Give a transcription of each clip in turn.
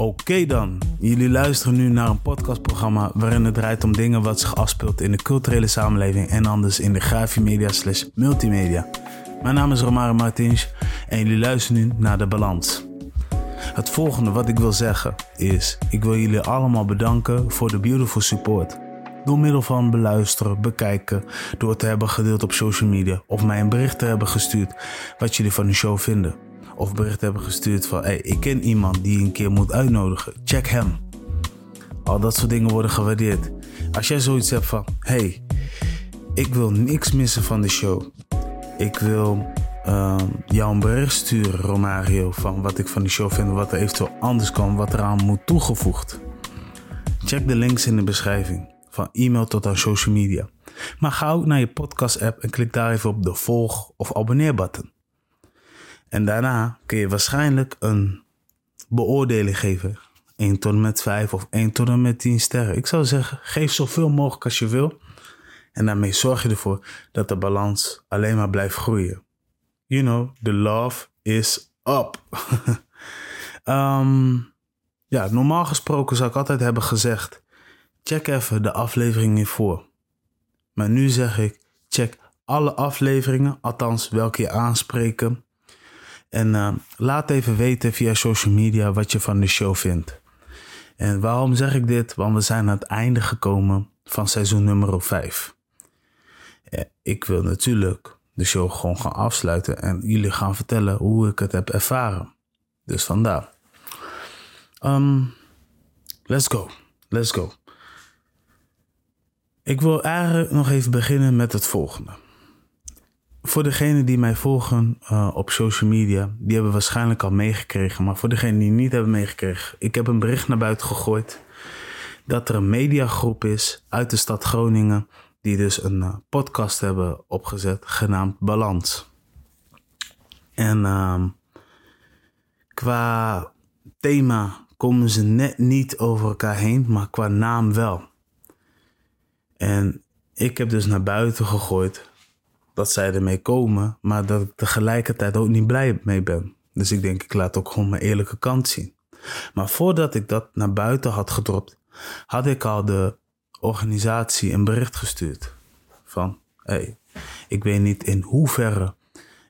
Oké dan, jullie luisteren nu naar een podcastprogramma waarin het draait om dingen wat zich afspeelt in de culturele samenleving en anders in de grafiemedia slash multimedia. Mijn naam is Romare Martins en jullie luisteren nu naar De Balans. Het volgende wat ik wil zeggen is, ik wil jullie allemaal bedanken voor de beautiful support. Door middel van beluisteren, bekijken, door te hebben gedeeld op social media of mij een bericht te hebben gestuurd wat jullie van de show vinden. Of bericht hebben gestuurd van hey, ik ken iemand die een keer moet uitnodigen. Check hem. Al dat soort dingen worden gewaardeerd. Als jij zoiets hebt van hey, ik wil niks missen van de show. Ik wil uh, jou een bericht sturen, Romario, van wat ik van de show vind, wat er eventueel anders kan, wat eraan moet toegevoegd. Check de links in de beschrijving, van e-mail tot aan social media. Maar ga ook naar je podcast-app en klik daar even op de volg- of abonneer-button. En daarna kun je waarschijnlijk een beoordeling geven. 1 tot en met 5 of 1 tot en met 10 sterren. Ik zou zeggen, geef zoveel mogelijk als je wil. En daarmee zorg je ervoor dat de balans alleen maar blijft groeien. You know, the love is up. um, ja, normaal gesproken zou ik altijd hebben gezegd: check even de aflevering hiervoor. Maar nu zeg ik: check alle afleveringen, althans welke je aanspreken. En uh, laat even weten via social media wat je van de show vindt. En waarom zeg ik dit? Want we zijn aan het einde gekomen van seizoen nummer 5. Ik wil natuurlijk de show gewoon gaan afsluiten en jullie gaan vertellen hoe ik het heb ervaren. Dus vandaar. Um, let's go. Let's go. Ik wil eigenlijk nog even beginnen met het volgende. Voor degenen die mij volgen uh, op social media, die hebben waarschijnlijk al meegekregen. Maar voor degenen die niet hebben meegekregen, ik heb een bericht naar buiten gegooid dat er een mediagroep is uit de stad Groningen die dus een uh, podcast hebben opgezet genaamd Balans. En uh, qua thema komen ze net niet over elkaar heen, maar qua naam wel. En ik heb dus naar buiten gegooid dat zij ermee komen, maar dat ik tegelijkertijd ook niet blij mee ben. Dus ik denk, ik laat ook gewoon mijn eerlijke kant zien. Maar voordat ik dat naar buiten had gedropt, had ik al de organisatie een bericht gestuurd. Van, hey, ik weet niet in hoeverre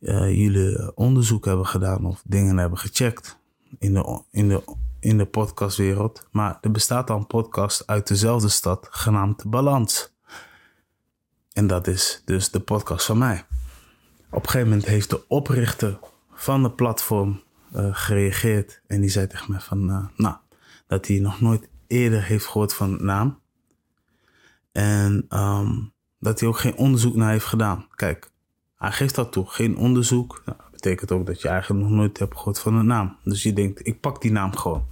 uh, jullie onderzoek hebben gedaan of dingen hebben gecheckt in de, in de, in de podcastwereld. Maar er bestaat al een podcast uit dezelfde stad genaamd Balans. En dat is dus de podcast van mij. Op een gegeven moment heeft de oprichter van de platform uh, gereageerd. En die zei tegen mij van, uh, nou, dat hij nog nooit eerder heeft gehoord van naam. En um, dat hij ook geen onderzoek naar heeft gedaan. Kijk, hij geeft dat toe. Geen onderzoek. Nou, dat betekent ook dat je eigenlijk nog nooit hebt gehoord van een naam. Dus je denkt, ik pak die naam gewoon.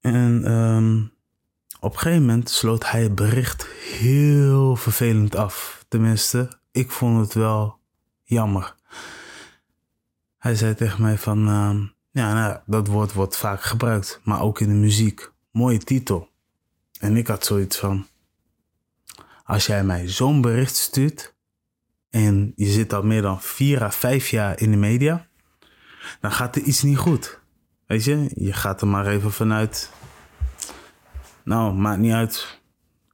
En um, op een gegeven moment sloot hij het bericht heel vervelend af. Tenminste, ik vond het wel jammer. Hij zei tegen mij van, uh, ja, nou, dat woord wordt vaak gebruikt, maar ook in de muziek. Mooie titel. En ik had zoiets van, als jij mij zo'n bericht stuurt en je zit al meer dan vier à vijf jaar in de media, dan gaat er iets niet goed. Weet je, je gaat er maar even vanuit nou, maakt niet uit.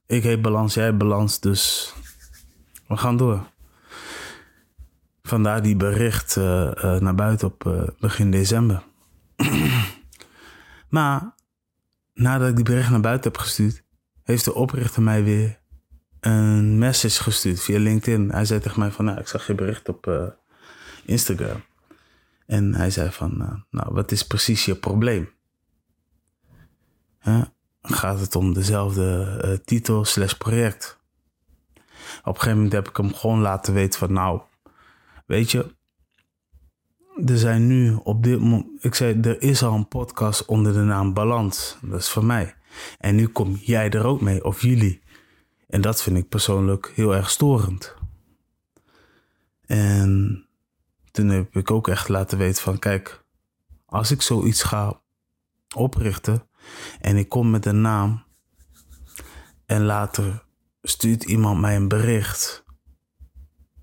Ik heb balans, jij hebt balans, dus we gaan door. Vandaar die bericht uh, uh, naar buiten op uh, begin december. maar nadat ik die bericht naar buiten heb gestuurd, heeft de oprichter mij weer een message gestuurd via LinkedIn. Hij zei tegen mij van, nou, ik zag je bericht op Instagram. En hij zei van, nou, wat is precies je probleem? Gaat het om dezelfde uh, titel slash project. Op een gegeven moment heb ik hem gewoon laten weten van nou, weet je, er zijn nu op dit moment, ik zei, er is al een podcast onder de naam Balans. Dat is van mij. En nu kom jij er ook mee, of jullie. En dat vind ik persoonlijk heel erg storend. En toen heb ik ook echt laten weten van, kijk, als ik zoiets ga oprichten, en ik kom met een naam. En later stuurt iemand mij een bericht.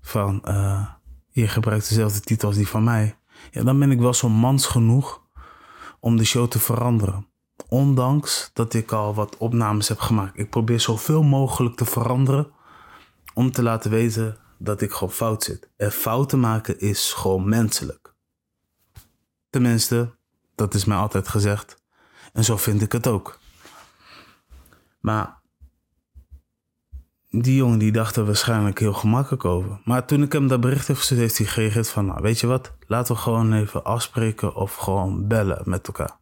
Van, uh, je gebruikt dezelfde titel als die van mij. Ja, dan ben ik wel zo mans genoeg om de show te veranderen. Ondanks dat ik al wat opnames heb gemaakt. Ik probeer zoveel mogelijk te veranderen om te laten weten dat ik gewoon fout zit. En fouten maken is gewoon menselijk. Tenminste, dat is mij altijd gezegd. En zo vind ik het ook. Maar die jongen die dacht er waarschijnlijk heel gemakkelijk over. Maar toen ik hem dat bericht heb gestuurd, heeft hij gereageerd van... Nou, weet je wat, laten we gewoon even afspreken of gewoon bellen met elkaar.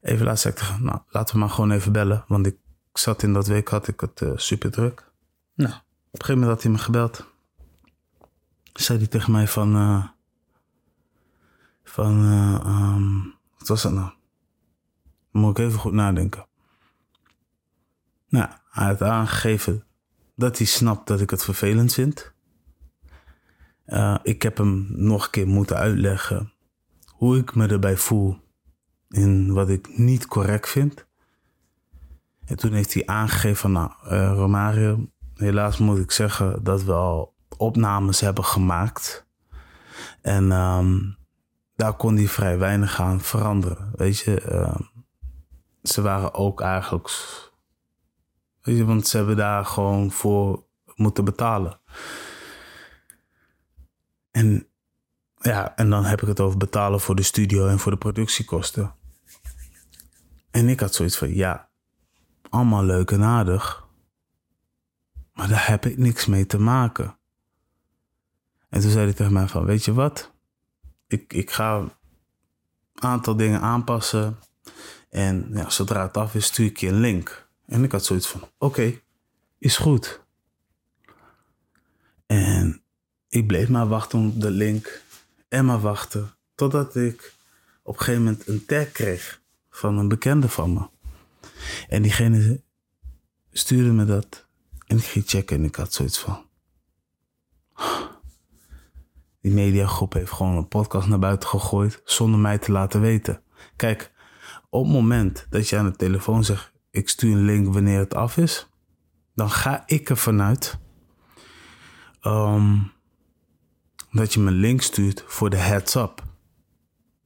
Even laat ik tegen nou, laten we maar gewoon even bellen. Want ik zat in dat week, had ik het uh, super druk. Nou, op een gegeven moment had hij me gebeld. Zei hij tegen mij van... Uh, van, uh, um, wat was dat nou? Moet ik even goed nadenken. Nou, hij had aangegeven dat hij snapt dat ik het vervelend vind. Uh, ik heb hem nog een keer moeten uitleggen hoe ik me erbij voel in wat ik niet correct vind. En toen heeft hij aangegeven nou, uh, Romario, helaas moet ik zeggen dat we al opnames hebben gemaakt. En um, daar kon hij vrij weinig aan veranderen. Weet je, uh, ze waren ook eigenlijk want ze hebben daar gewoon voor moeten betalen. En ja, en dan heb ik het over betalen voor de studio en voor de productiekosten. En ik had zoiets van, ja, allemaal leuk en aardig. Maar daar heb ik niks mee te maken. En toen zei hij tegen mij van, weet je wat? Ik, ik ga een aantal dingen aanpassen. En ja, zodra het af is, stuur ik je een link. En ik had zoiets van: oké, is goed. En ik bleef maar wachten op de link en maar wachten totdat ik op een gegeven moment een tag kreeg van een bekende van me. En diegene stuurde me dat en ik ging checken en ik had zoiets van. Die mediagroep heeft gewoon een podcast naar buiten gegooid zonder mij te laten weten. Kijk, op het moment dat je aan de telefoon zegt: ik stuur een link wanneer het af is, dan ga ik ervan uit um, dat je me een link stuurt voor de heads up.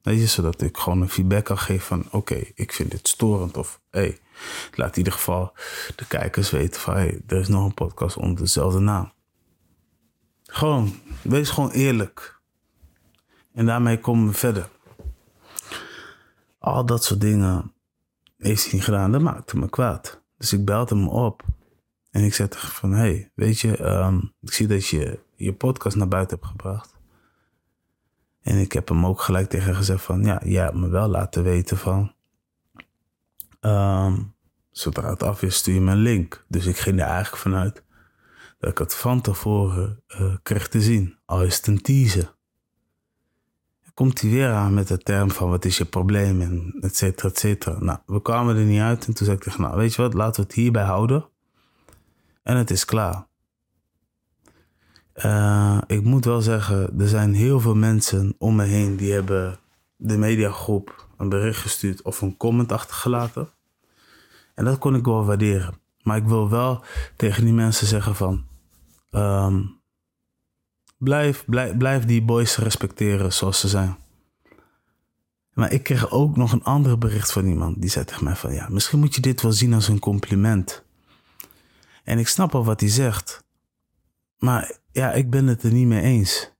Weet je, zodat ik gewoon een feedback kan geven van oké, ik vind dit storend of hey, laat in ieder geval de kijkers weten van hey, er is nog een podcast onder dezelfde naam. Gewoon, wees gewoon eerlijk. En daarmee komen we verder. Al dat soort dingen heeft hij niet gedaan. Dat maakte me kwaad. Dus ik belde hem op. En ik zei van, hey, weet je, um, ik zie dat je je podcast naar buiten hebt gebracht. En ik heb hem ook gelijk tegen gezegd van, ja, jij hebt me wel laten weten van, um, zodra het af is, stuur je me een link. Dus ik ging er eigenlijk vanuit dat ik het van tevoren uh, kreeg te zien. Al is het een teaser komt hij weer aan met de term van wat is je probleem en et cetera, et cetera. Nou, we kwamen er niet uit en toen zei ik tegen nou weet je wat, laten we het hierbij houden. En het is klaar. Uh, ik moet wel zeggen, er zijn heel veel mensen om me heen die hebben de mediagroep een bericht gestuurd of een comment achtergelaten. En dat kon ik wel waarderen. Maar ik wil wel tegen die mensen zeggen van... Um, Blijf, blijf, blijf die boys respecteren zoals ze zijn. Maar ik kreeg ook nog een ander bericht van iemand. Die zei tegen mij van ja, misschien moet je dit wel zien als een compliment. En ik snap al wat hij zegt. Maar ja, ik ben het er niet mee eens.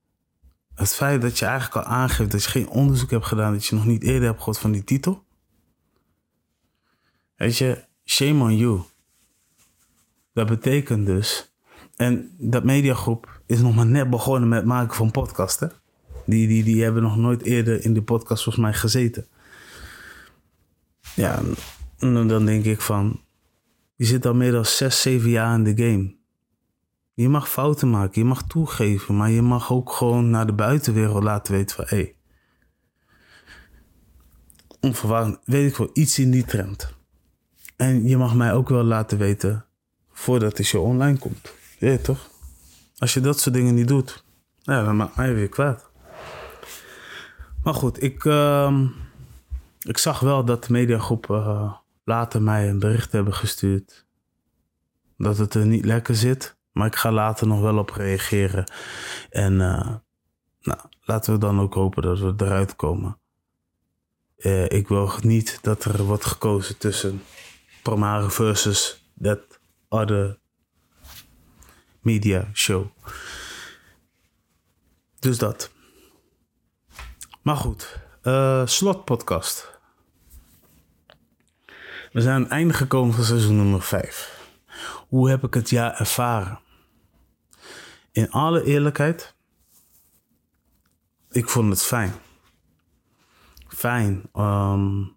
Het feit dat je eigenlijk al aangeeft dat je geen onderzoek hebt gedaan, dat je nog niet eerder hebt gehoord van die titel. Weet je, shame on you. Dat betekent dus. En dat mediagroep is nog maar net begonnen met het maken van podcasten. Die, die, die hebben nog nooit eerder in de podcast volgens mij gezeten. Ja, dan denk ik van... Je zit al meer dan zes, zeven jaar in de game. Je mag fouten maken, je mag toegeven, maar je mag ook gewoon naar de buitenwereld laten weten van... hé, hey, onverwacht, weet ik wel, iets in die trend. En je mag mij ook wel laten weten voordat de show online komt. Ja, toch? Als je dat soort dingen niet doet, ja, dan maakt mij weer kwaad. Maar goed, ik, uh, ik zag wel dat de mediagroepen uh, later mij een bericht hebben gestuurd. Dat het er niet lekker zit. Maar ik ga later nog wel op reageren. En uh, nou, laten we dan ook hopen dat we eruit komen. Uh, ik wil niet dat er wordt gekozen tussen Promare versus that other media show. Dus dat. Maar goed, uh, slotpodcast. We zijn aan het einde gekomen van seizoen nummer 5. Hoe heb ik het jaar ervaren? In alle eerlijkheid, ik vond het fijn. Fijn um,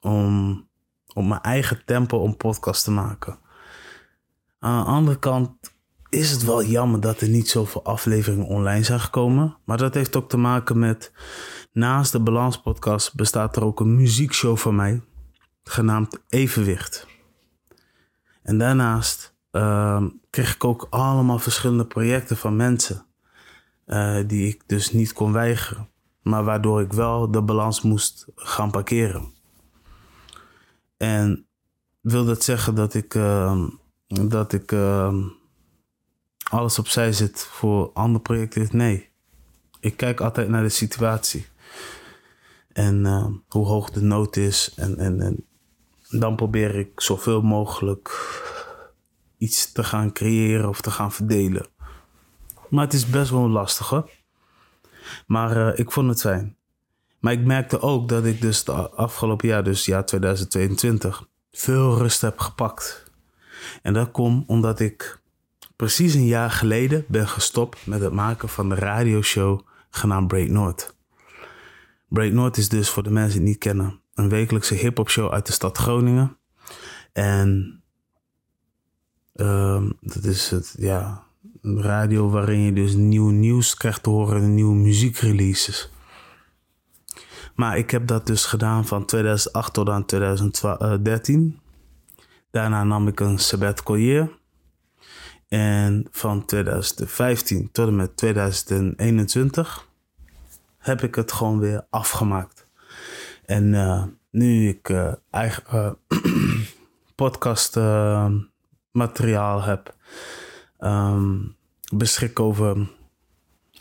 om op mijn eigen tempo een podcast te maken. Aan de andere kant is het wel jammer dat er niet zoveel afleveringen online zijn gekomen. Maar dat heeft ook te maken met. Naast de Balans Podcast bestaat er ook een muziekshow van mij. Genaamd Evenwicht. En daarnaast uh, kreeg ik ook allemaal verschillende projecten van mensen. Uh, die ik dus niet kon weigeren. Maar waardoor ik wel de balans moest gaan parkeren. En wil dat zeggen dat ik, uh, dat ik uh, alles opzij zet voor andere projecten? Nee. Ik kijk altijd naar de situatie. En uh, hoe hoog de nood is. En, en, en dan probeer ik zoveel mogelijk iets te gaan creëren of te gaan verdelen. Maar het is best wel lastig hoor. Maar uh, ik vond het fijn. Maar ik merkte ook dat ik dus de afgelopen jaar, dus jaar 2022, veel rust heb gepakt. En dat komt omdat ik precies een jaar geleden ben gestopt met het maken van de radioshow genaamd Break North. Break North is dus voor de mensen die het niet kennen een wekelijkse hip-hop show uit de stad Groningen. En um, dat is het, ja, een radio waarin je dus nieuw nieuws krijgt te horen en nieuwe muziekreleases. Maar ik heb dat dus gedaan van 2008 tot aan 2013. Daarna nam ik een sabbatical year. En van 2015 tot en met 2021 heb ik het gewoon weer afgemaakt. En uh, nu ik uh, eigen uh, podcast materiaal heb, um, beschik over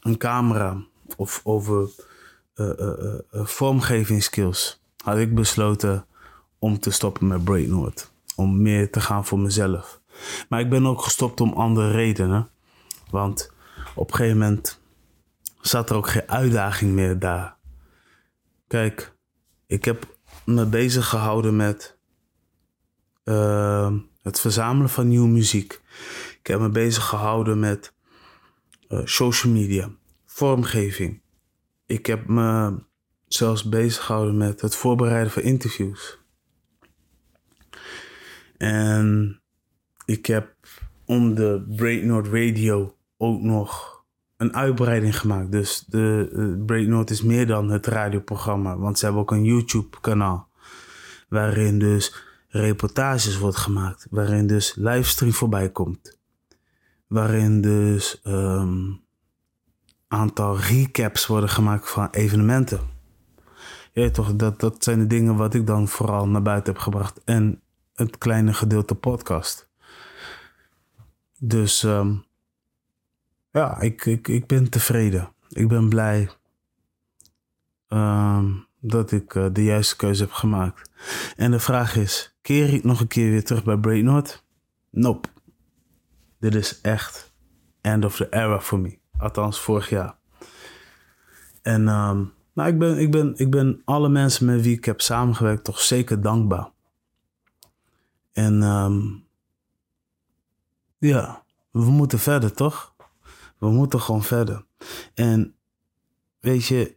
een camera of over vormgevingsskills, had ik besloten om te stoppen met Brainwood. Om meer te gaan voor mezelf. Maar ik ben ook gestopt om andere redenen. Want op een gegeven moment zat er ook geen uitdaging meer daar. Kijk, ik heb me bezig gehouden met uh, het verzamelen van nieuwe muziek. Ik heb me bezig gehouden met uh, social media, vormgeving. Ik heb me zelfs bezig gehouden met het voorbereiden van interviews. En ik heb om de North Radio ook nog een uitbreiding gemaakt. Dus de uh, is meer dan het radioprogramma. Want ze hebben ook een YouTube kanaal. Waarin dus reportages wordt gemaakt. Waarin dus livestream voorbij komt. Waarin dus um, aantal recaps worden gemaakt van evenementen. Ja, toch, dat, dat zijn de dingen wat ik dan vooral naar buiten heb gebracht. En het kleine gedeelte podcast. Dus um, ja, ik, ik, ik ben tevreden. Ik ben blij um, dat ik uh, de juiste keuze heb gemaakt. En de vraag is, keer ik nog een keer weer terug bij Braid North? Nope. Dit is echt end of the era voor me. Althans, vorig jaar. En um, nou, ik, ben, ik, ben, ik ben alle mensen met wie ik heb samengewerkt toch zeker dankbaar. En um, ja, we moeten verder, toch? We moeten gewoon verder. En weet je,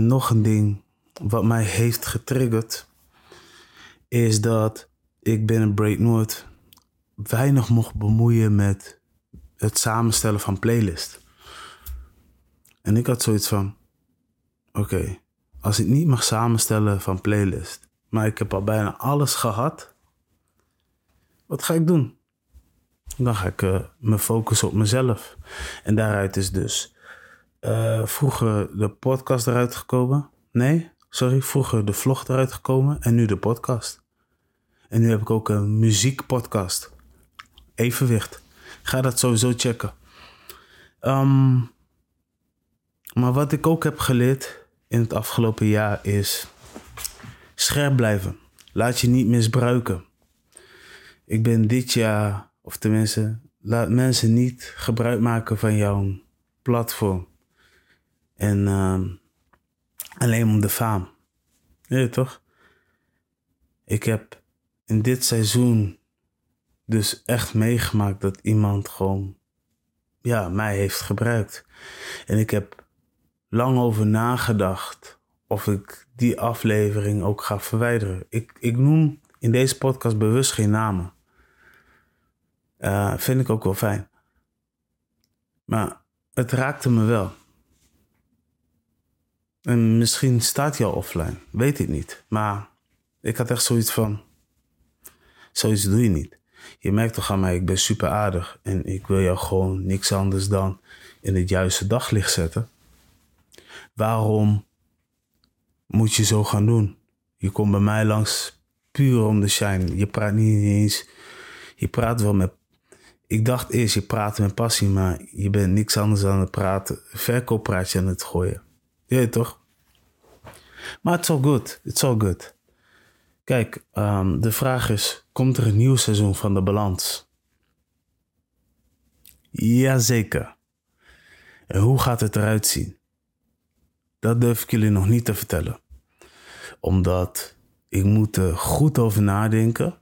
nog een ding wat mij heeft getriggerd, is dat ik binnen Break North weinig mocht bemoeien met het samenstellen van playlist. En ik had zoiets van, oké, als ik niet mag samenstellen van playlist, maar ik heb al bijna alles gehad, wat ga ik doen? Dan ga ik uh, me focussen op mezelf. En daaruit is dus uh, vroeger de podcast eruit gekomen. Nee, sorry, vroeger de vlog eruit gekomen en nu de podcast. En nu heb ik ook een muziekpodcast. Evenwicht. Ga dat sowieso checken. Um, maar wat ik ook heb geleerd in het afgelopen jaar is Scherp blijven. Laat je niet misbruiken. Ik ben dit jaar, of tenminste, laat mensen niet gebruik maken van jouw platform. En uh, alleen om de faam. Weet je toch? Ik heb in dit seizoen dus echt meegemaakt dat iemand gewoon ja, mij heeft gebruikt. En ik heb lang over nagedacht of ik die aflevering ook ga verwijderen. Ik, ik noem in deze podcast bewust geen namen. Uh, vind ik ook wel fijn. Maar het raakte me wel. En misschien staat hij al offline. Weet ik niet. Maar ik had echt zoiets van. Zoiets doe je niet. Je merkt toch aan mij, ik ben super aardig. En ik wil jou gewoon niks anders dan in het juiste daglicht zetten. Waarom moet je zo gaan doen? Je komt bij mij langs puur om de shine. Je praat niet eens. Je praat wel met. Ik dacht eerst, je praat met passie, maar je bent niks anders dan het praten. Verkooppraatje aan het gooien. Ja, toch? Maar it's all good. It's all good. Kijk, um, de vraag is: komt er een nieuw seizoen van de balans? Jazeker. En hoe gaat het eruit zien? Dat durf ik jullie nog niet te vertellen. Omdat ik moet er goed over nadenken.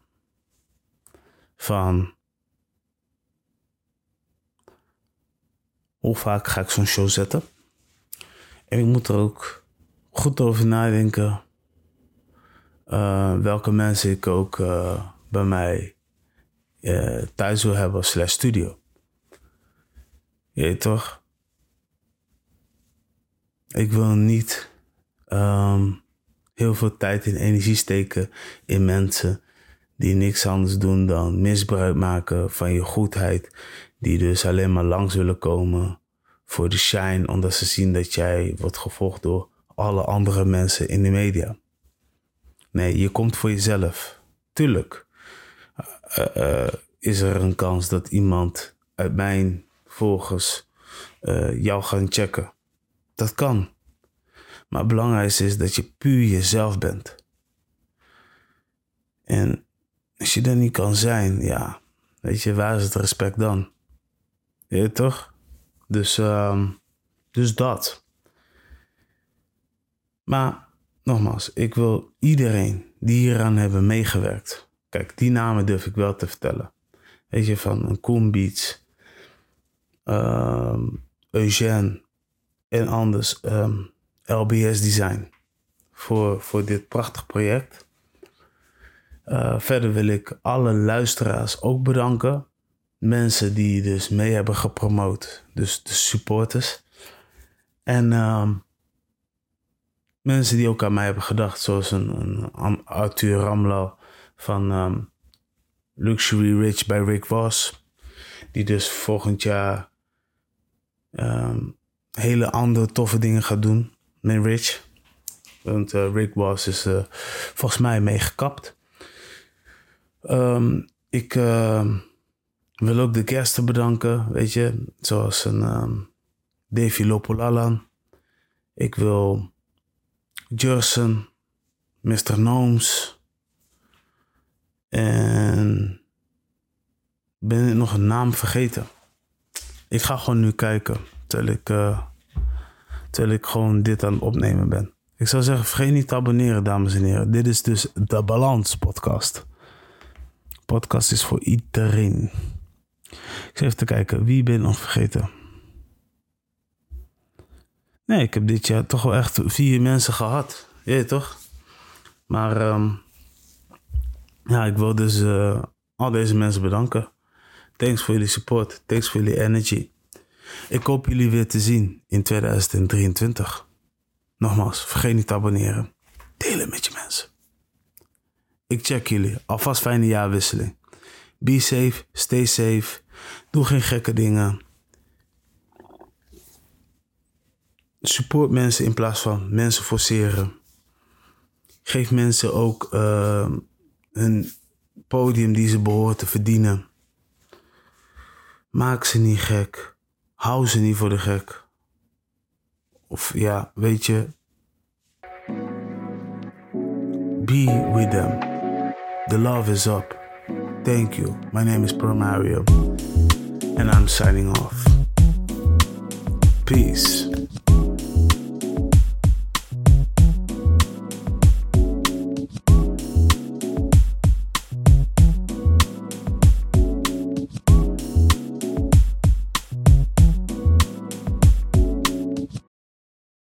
Van hoe vaak ga ik zo'n show zetten? En ik moet er ook goed over nadenken. Uh, welke mensen ik ook uh, bij mij uh, thuis wil hebben slash studio. Je toch? Ik wil niet um, heel veel tijd en energie steken in mensen die niks anders doen dan misbruik maken van je goedheid. Die dus alleen maar langs willen komen voor de shine, omdat ze zien dat jij wordt gevolgd door alle andere mensen in de media. Nee, je komt voor jezelf. Tuurlijk uh, uh, is er een kans dat iemand uit mijn volgers jou gaat checken. Dat kan. Maar het belangrijkste is dat je puur jezelf bent. En als je dat niet kan zijn, ja, weet je, waar is het respect dan? Je toch? Dus, uh, dus dat. Maar nogmaals, ik wil iedereen die hieraan hebben meegewerkt. Kijk, die namen durf ik wel te vertellen. Weet je, van een Beats, um, Eugène en anders um, LBS Design voor, voor dit prachtig project. Uh, verder wil ik alle luisteraars ook bedanken. Mensen die dus mee hebben gepromoot, dus de supporters. En um, mensen die ook aan mij hebben gedacht, zoals een, een Arthur Ramlo van um, Luxury Rich bij Rick Voss. Die dus volgend jaar um, hele andere toffe dingen gaat doen met Rich. Want uh, Rick Voss is uh, volgens mij meegekapt. Ik wil ook de gasten bedanken, weet je. Zoals een um, Davy Lopolalan. Ik wil Jursen, Mr. Gnomes. En ben ik nog een naam vergeten? Ik ga gewoon nu kijken terwijl ik, uh, terwijl ik gewoon dit aan het opnemen ben. Ik zou zeggen, vergeet niet te abonneren, dames en heren. Dit is dus de Balans Podcast. Podcast is voor iedereen. Ik zal even te kijken, wie ben ik nog vergeten? Nee, ik heb dit jaar toch wel echt vier mensen gehad. Je toch? Maar um, ja, ik wil dus uh, al deze mensen bedanken. Thanks voor jullie support. Thanks voor jullie energy. Ik hoop jullie weer te zien in 2023. Nogmaals, vergeet niet te abonneren. Delen met je mensen. Ik check jullie. Alvast fijne jaarwisseling. Be safe, stay safe. Doe geen gekke dingen. support mensen in plaats van mensen forceren. Geef mensen ook een podium die ze behoren te verdienen. Maak ze niet gek. Hou ze niet voor de gek. Of ja, weet je. Be with them. The love is up. Thank you. My name is Pro Mario, and I'm signing off. Peace.